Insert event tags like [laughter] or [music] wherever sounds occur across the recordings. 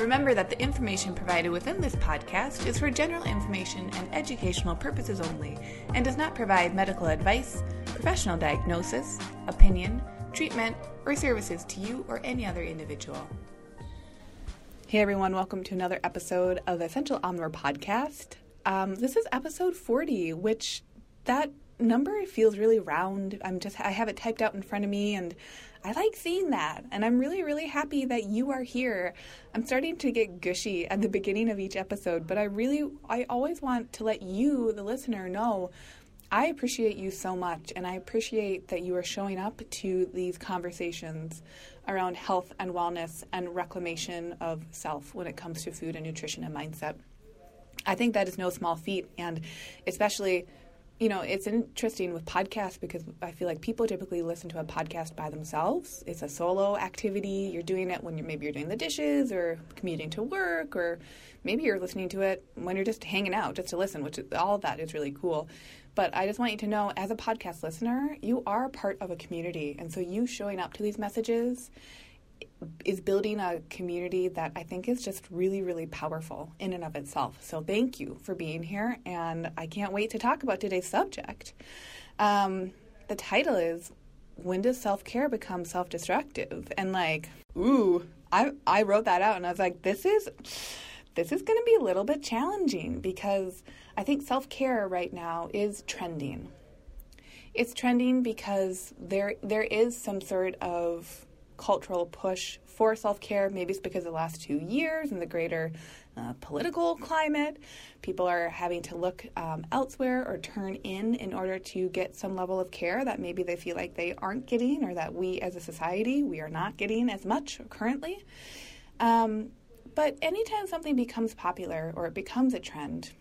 Remember that the information provided within this podcast is for general information and educational purposes only and does not provide medical advice, professional diagnosis, opinion, treatment, or services to you or any other individual. Hey everyone, welcome to another episode of the Essential Omnivore podcast. Um, this is episode 40, which that number feels really round. I'm just I have it typed out in front of me and I like seeing that. And I'm really really happy that you are here. I'm starting to get gushy at the beginning of each episode, but I really I always want to let you the listener know I appreciate you so much and I appreciate that you are showing up to these conversations around health and wellness and reclamation of self when it comes to food and nutrition and mindset. I think that is no small feat and especially you know, it's interesting with podcasts because I feel like people typically listen to a podcast by themselves. It's a solo activity. You're doing it when you're maybe you're doing the dishes or commuting to work, or maybe you're listening to it when you're just hanging out just to listen, which is, all of that is really cool. But I just want you to know, as a podcast listener, you are part of a community, and so you showing up to these messages is building a community that I think is just really, really powerful in and of itself. So thank you for being here, and I can't wait to talk about today's subject. Um, the title is "When Does Self Care Become Self Destructive?" And like, ooh, I I wrote that out, and I was like, this is this is going to be a little bit challenging because I think self care right now is trending. It's trending because there there is some sort of cultural push for self care. Maybe it's because of the last two years and the greater uh, political climate. People are having to look um, elsewhere or turn in in order to get some level of care that maybe they feel like they aren't getting or that we as a society we are not getting as much currently. Um, but anytime something becomes popular or it becomes a trend,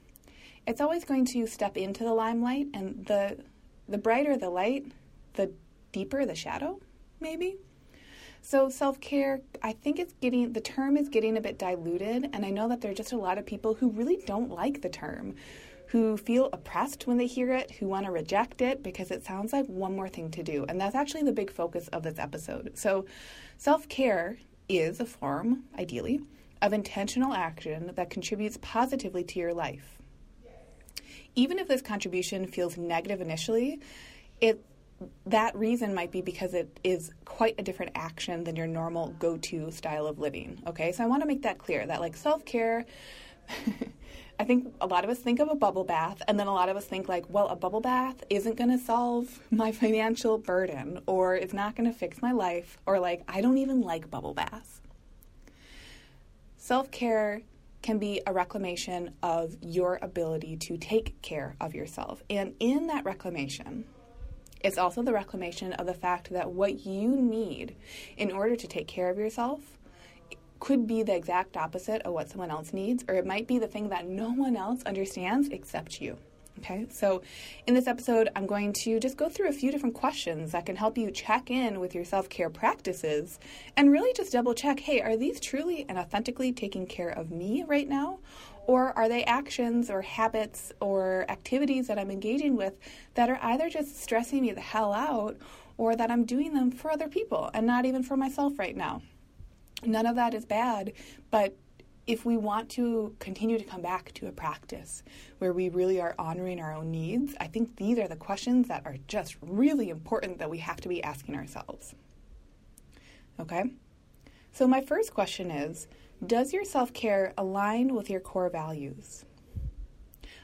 it's always going to step into the limelight, and the the brighter the light, the deeper the shadow, maybe. So self care, I think it's getting the term is getting a bit diluted, and I know that there are just a lot of people who really don't like the term, who feel oppressed when they hear it, who want to reject it because it sounds like one more thing to do, and that's actually the big focus of this episode. So, self care is a form, ideally, of intentional action that contributes positively to your life. Even if this contribution feels negative initially, it that reason might be because it is quite a different action than your normal go to style of living. Okay, so I want to make that clear that like self care. [laughs] I think a lot of us think of a bubble bath, and then a lot of us think, like, well, a bubble bath isn't going to solve [laughs] my financial burden, or it's not going to fix my life, or like, I don't even like bubble baths. Self care can be a reclamation of your ability to take care of yourself. And in that reclamation, it's also the reclamation of the fact that what you need in order to take care of yourself could be the exact opposite of what someone else needs, or it might be the thing that no one else understands except you. Okay, so in this episode, I'm going to just go through a few different questions that can help you check in with your self care practices and really just double check hey, are these truly and authentically taking care of me right now? Or are they actions or habits or activities that I'm engaging with that are either just stressing me the hell out or that I'm doing them for other people and not even for myself right now? None of that is bad, but if we want to continue to come back to a practice where we really are honoring our own needs, I think these are the questions that are just really important that we have to be asking ourselves. Okay? So, my first question is does your self care align with your core values?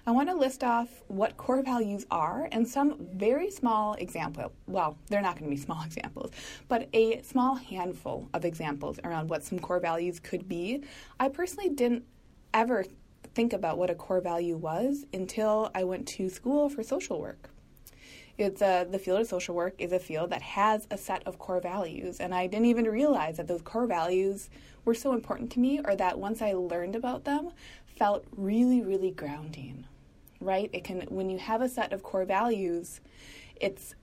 I want to list off what core values are and some very small example. Well, they're not going to be [laughs] small examples, but a small handful of examples around what some core values could be. I personally didn't ever think about what a core value was until I went to school for social work. It's a, the field of social work is a field that has a set of core values, and I didn't even realize that those core values were so important to me, or that once I learned about them, felt really, really grounding. Right? It can when you have a set of core values, It's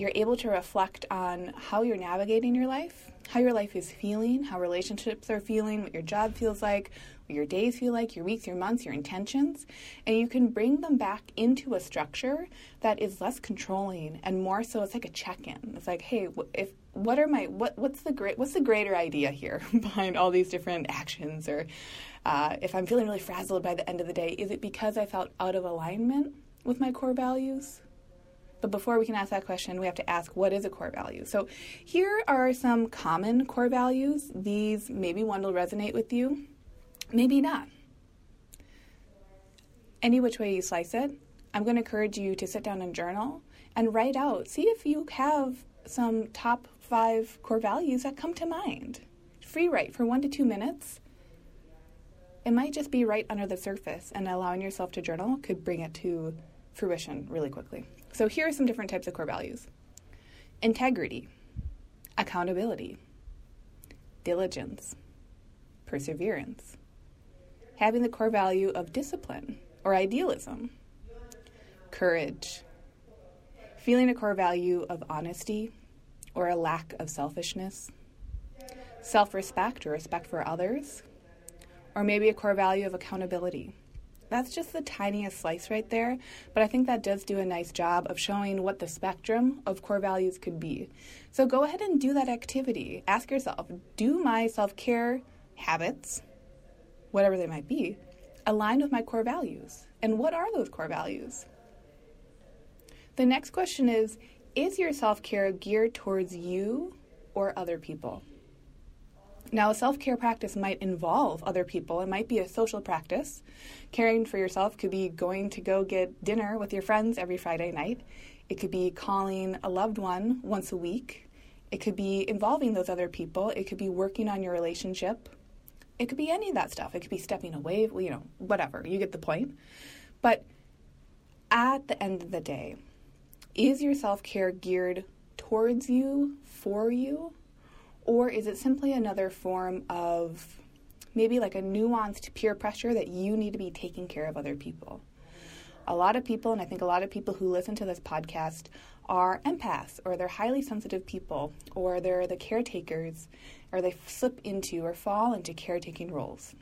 you're able to reflect on how you're navigating your life, how your life is feeling, how relationships are feeling, what your job feels like, what your days feel like, your weeks, your months, your intentions, and you can bring them back into a structure that is less controlling and more so it's like a check-in. It's like, hey, if what are my what what's the great what's the greater idea here [laughs] behind all these different actions or uh, if I'm feeling really frazzled by the end of the day, is it because I felt out of alignment with my core values? But before we can ask that question, we have to ask what is a core value? So here are some common core values. These maybe one will resonate with you, maybe not. Any which way you slice it, I'm going to encourage you to sit down and journal and write out. See if you have some top five core values that come to mind. Free write for one to two minutes. It might just be right under the surface, and allowing yourself to journal could bring it to fruition really quickly. So, here are some different types of core values. Integrity, accountability, diligence, perseverance, having the core value of discipline or idealism, courage, feeling a core value of honesty or a lack of selfishness, self respect or respect for others, or maybe a core value of accountability. That's just the tiniest slice right there, but I think that does do a nice job of showing what the spectrum of core values could be. So go ahead and do that activity. Ask yourself do my self care habits, whatever they might be, align with my core values? And what are those core values? The next question is Is your self care geared towards you or other people? Now, a self care practice might involve other people. It might be a social practice. Caring for yourself could be going to go get dinner with your friends every Friday night. It could be calling a loved one once a week. It could be involving those other people. It could be working on your relationship. It could be any of that stuff. It could be stepping away, you know, whatever. You get the point. But at the end of the day, is your self care geared towards you, for you? Or is it simply another form of maybe like a nuanced peer pressure that you need to be taking care of other people? A lot of people, and I think a lot of people who listen to this podcast, are empaths or they're highly sensitive people or they're the caretakers or they slip into or fall into caretaking roles.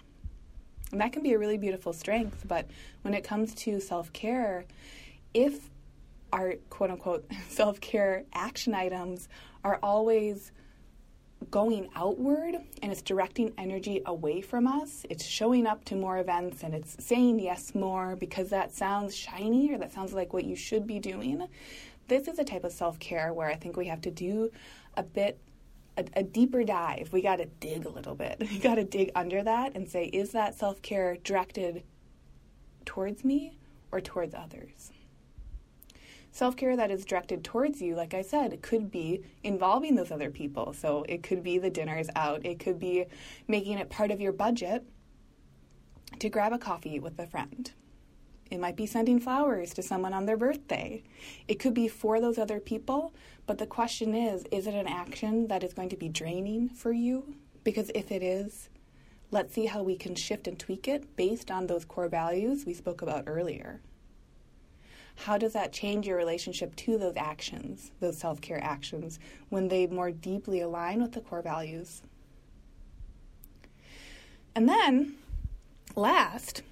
And that can be a really beautiful strength, but when it comes to self care, if our quote unquote [laughs] self care action items are always going outward and it's directing energy away from us. It's showing up to more events and it's saying yes more because that sounds shiny or that sounds like what you should be doing. This is a type of self care where I think we have to do a bit. A, a deeper dive. We got to dig a little bit. [laughs] We got to dig under that and say, is that self care directed towards me or towards others? Self care that is directed towards you, like I said, could be involving those other people. So it could be the dinners out, it could be making it part of your budget to grab a coffee with a friend. It might be sending flowers to someone on their birthday. It could be for those other people, but the question is is it an action that is going to be draining for you? Because if it is, let's see how we can shift and tweak it based on those core values we spoke about earlier how does that change your relationship to those actions, those self care actions, when they more deeply align with the core values? And then, last,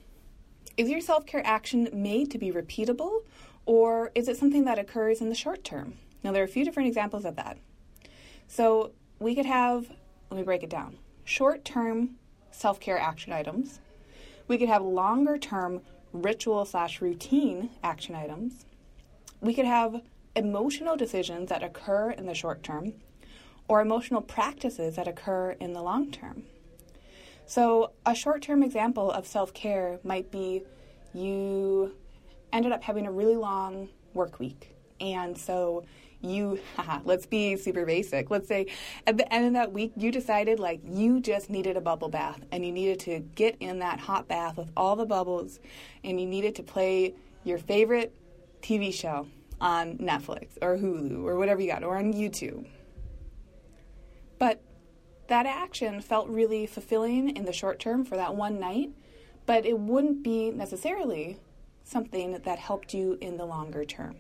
is your self care action made to be repeatable or is it something that occurs in the short term? Now, there are a few different examples of that. So, we could have, let me break it down short term self care action items. We could have longer term ritual slash routine action items. We could have emotional decisions that occur in the short term or emotional practices that occur in the long term. So, a short term example of self care might be you ended up having a really long work week. And so you, [laughs] let's be super basic. Let's say at the end of that week, you decided like you just needed a bubble bath and you needed to get in that hot bath with all the bubbles and you needed to play your favorite TV show on Netflix or Hulu or whatever you got or on YouTube. But that action felt really fulfilling in the short term for that one night, but it wouldn't be necessarily something that helped you in the longer term.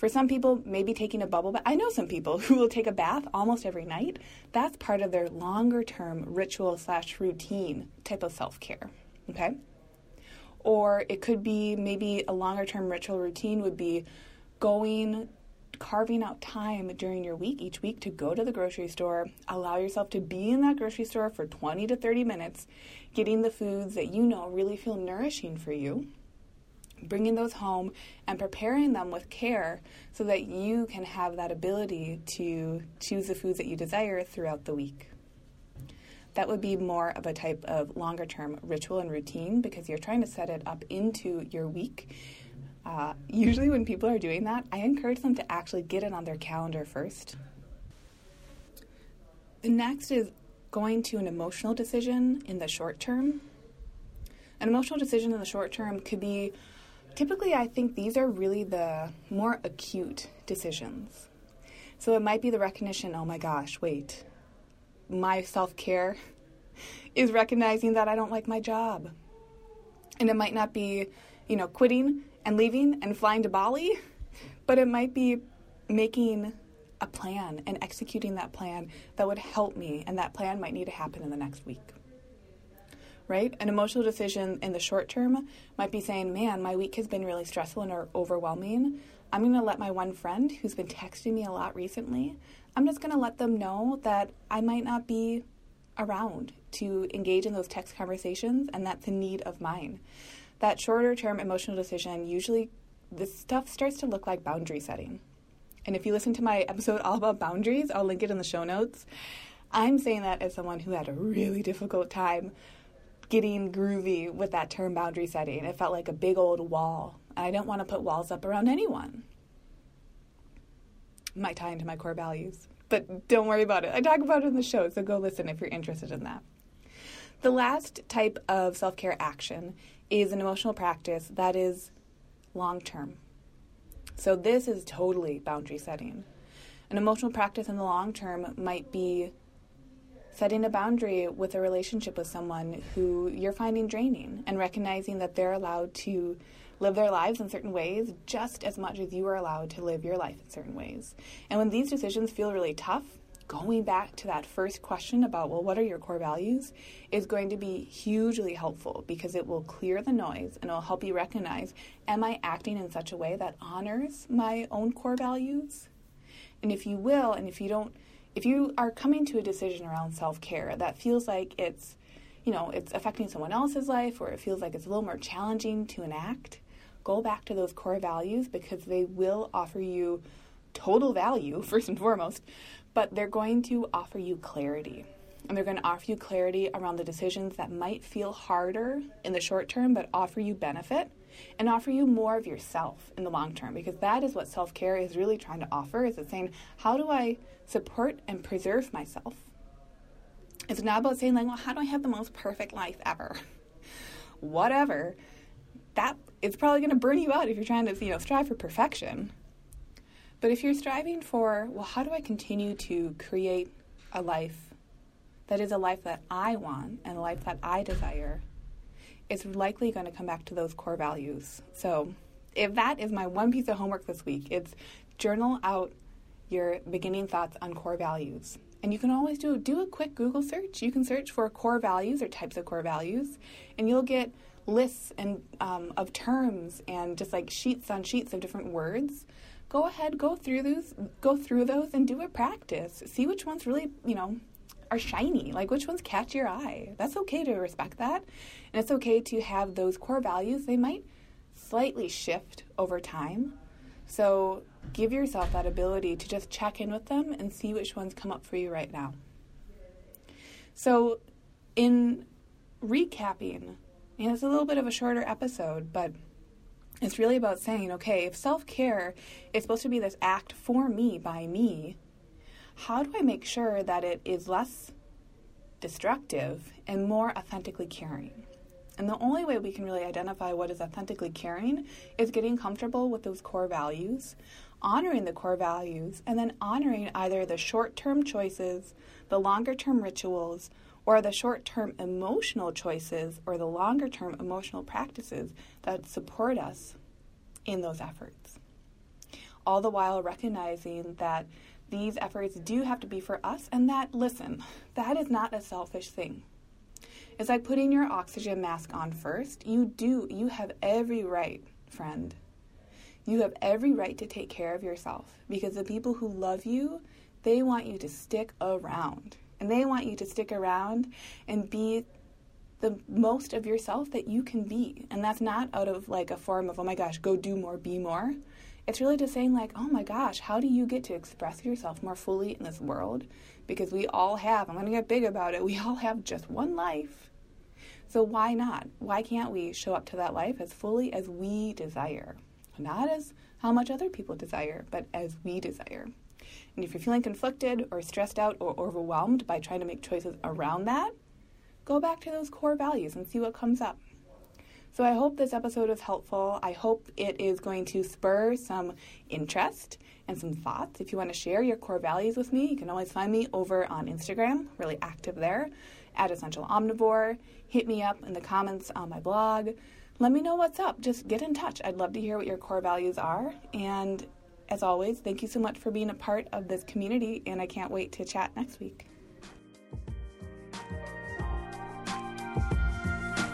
For some people, maybe taking a bubble bath. I know some people who will take a bath almost every night. That's part of their longer term ritual slash routine type of self care. Okay? Or it could be maybe a longer term ritual routine would be going, carving out time during your week, each week, to go to the grocery store, allow yourself to be in that grocery store for 20 to 30 minutes, getting the foods that you know really feel nourishing for you, bringing those home and preparing them with care so that you can have that ability to choose the foods that you desire throughout the week. That would be more of a type of longer term ritual and routine because you're trying to set it up into your week. Uh, usually, when people are doing that, I encourage them to actually get it on their calendar first. The next is going to an emotional decision in the short term. An emotional decision in the short term could be typically, I think these are really the more acute decisions. So it might be the recognition oh my gosh, wait, my self care [laughs] is recognizing that I don't like my job. And it might not be, you know, quitting and leaving and flying to Bali, [laughs] but it might be making a plan and executing that plan that would help me, and that plan might need to happen in the next week. Right? An emotional decision in the short term might be saying, Man, my week has been really stressful and overwhelming. I'm going to let my one friend who's been texting me a lot recently, I'm just going to let them know that I might not be around to engage in those text conversations, and that's a need of mine. That shorter term emotional decision usually this stuff starts to look like boundary setting. And if you listen to my episode all about boundaries, I'll link it in the show notes. I'm saying that as someone who had a really difficult time getting groovy with that term boundary setting. It felt like a big old wall. I didn't want to put walls up around anyone. might tie into my core values, but don't worry about it. I talk about it in the show, so go listen if you're interested in that. The last type of self care action is an emotional practice that is long term. So, this is totally boundary setting. An emotional practice in the long term might be setting a boundary with a relationship with someone who you're finding draining and recognizing that they're allowed to live their lives in certain ways just as much as you are allowed to live your life in certain ways. And when these decisions feel really tough, going back to that first question about, well, what are your core values, is going to be hugely helpful because it will clear the noise and it will help you recognize am I acting in such a way that honors my own core values? And if you will, and if you don't, if you are coming to a decision around self care that feels like it's, you know, it's affecting someone else's life or it feels like it's a little more challenging to enact, go back to those core values because they will offer you total value, [laughs] first and foremost, but they're going to offer you clarity. And they're going to offer you clarity around the decisions that might feel harder in the short term, but offer you benefit and offer you more of yourself in the long term. Because that is what self-care is really trying to offer is it's saying how do i support and preserve myself? It's not about saying like well how do i have the most perfect life ever? [laughs] Whatever. That it's probably going to burn you out if you're trying to you know strive for perfection. But if you're striving for well how do i continue to create a life that is a life that i want and a life that i desire it's likely going to come back to those core values. So, if that is my one piece of homework this week, it's journal out your beginning thoughts on core values. And you can always do do a quick Google search. You can search for core values or types of core values, and you'll get lists and um, of terms and just like sheets on sheets of different words. Go ahead, go through those, go through those, and do a practice. See which ones really, you know, are shiny. Like which ones catch your eye. That's okay to respect that. And it's okay to have those core values. They might slightly shift over time. So give yourself that ability to just check in with them and see which ones come up for you right now. So, in recapping, and it's a little bit of a shorter episode, but it's really about saying, okay, if self care is supposed to be this act for me by me, how do I make sure that it is less destructive and more authentically caring? And the only way we can really identify what is authentically caring is getting comfortable with those core values, honoring the core values, and then honoring either the short term choices, the longer term rituals, or the short term emotional choices or the longer term emotional practices that support us in those efforts. all the while recognizing that these efforts do have to be for us and that, listen, that is not a selfish thing. It's like putting your oxygen mask on first. You do, you have every right, friend. You have every right to take care of yourself because the people who love you, they want you to stick around. And they want you to stick around and be the most of yourself that you can be. And that's not out of like a form of, oh my gosh, go do more, be more. It's really just saying, like, oh my gosh, how do you get to express yourself more fully in this world? Because we all have, I'm going to get big about it, we all have just one life. So why not? Why can't we show up to that life as fully as we desire? Not as how much other people desire, but as we desire. And if you're feeling conflicted or stressed out or overwhelmed by trying to make choices around that, go back to those core values and see what comes up. So I hope this episode is helpful. I hope it is going to spur some interest and some thoughts. If you want to share your core values with me, you can always find me over on Instagram, really active there, at Essential Omnivore. Hit me up in the comments on my blog. Let me know what's up. Just get in touch. I'd love to hear what your core values are. And as always, thank you so much for being a part of this community, and I can't wait to chat next week.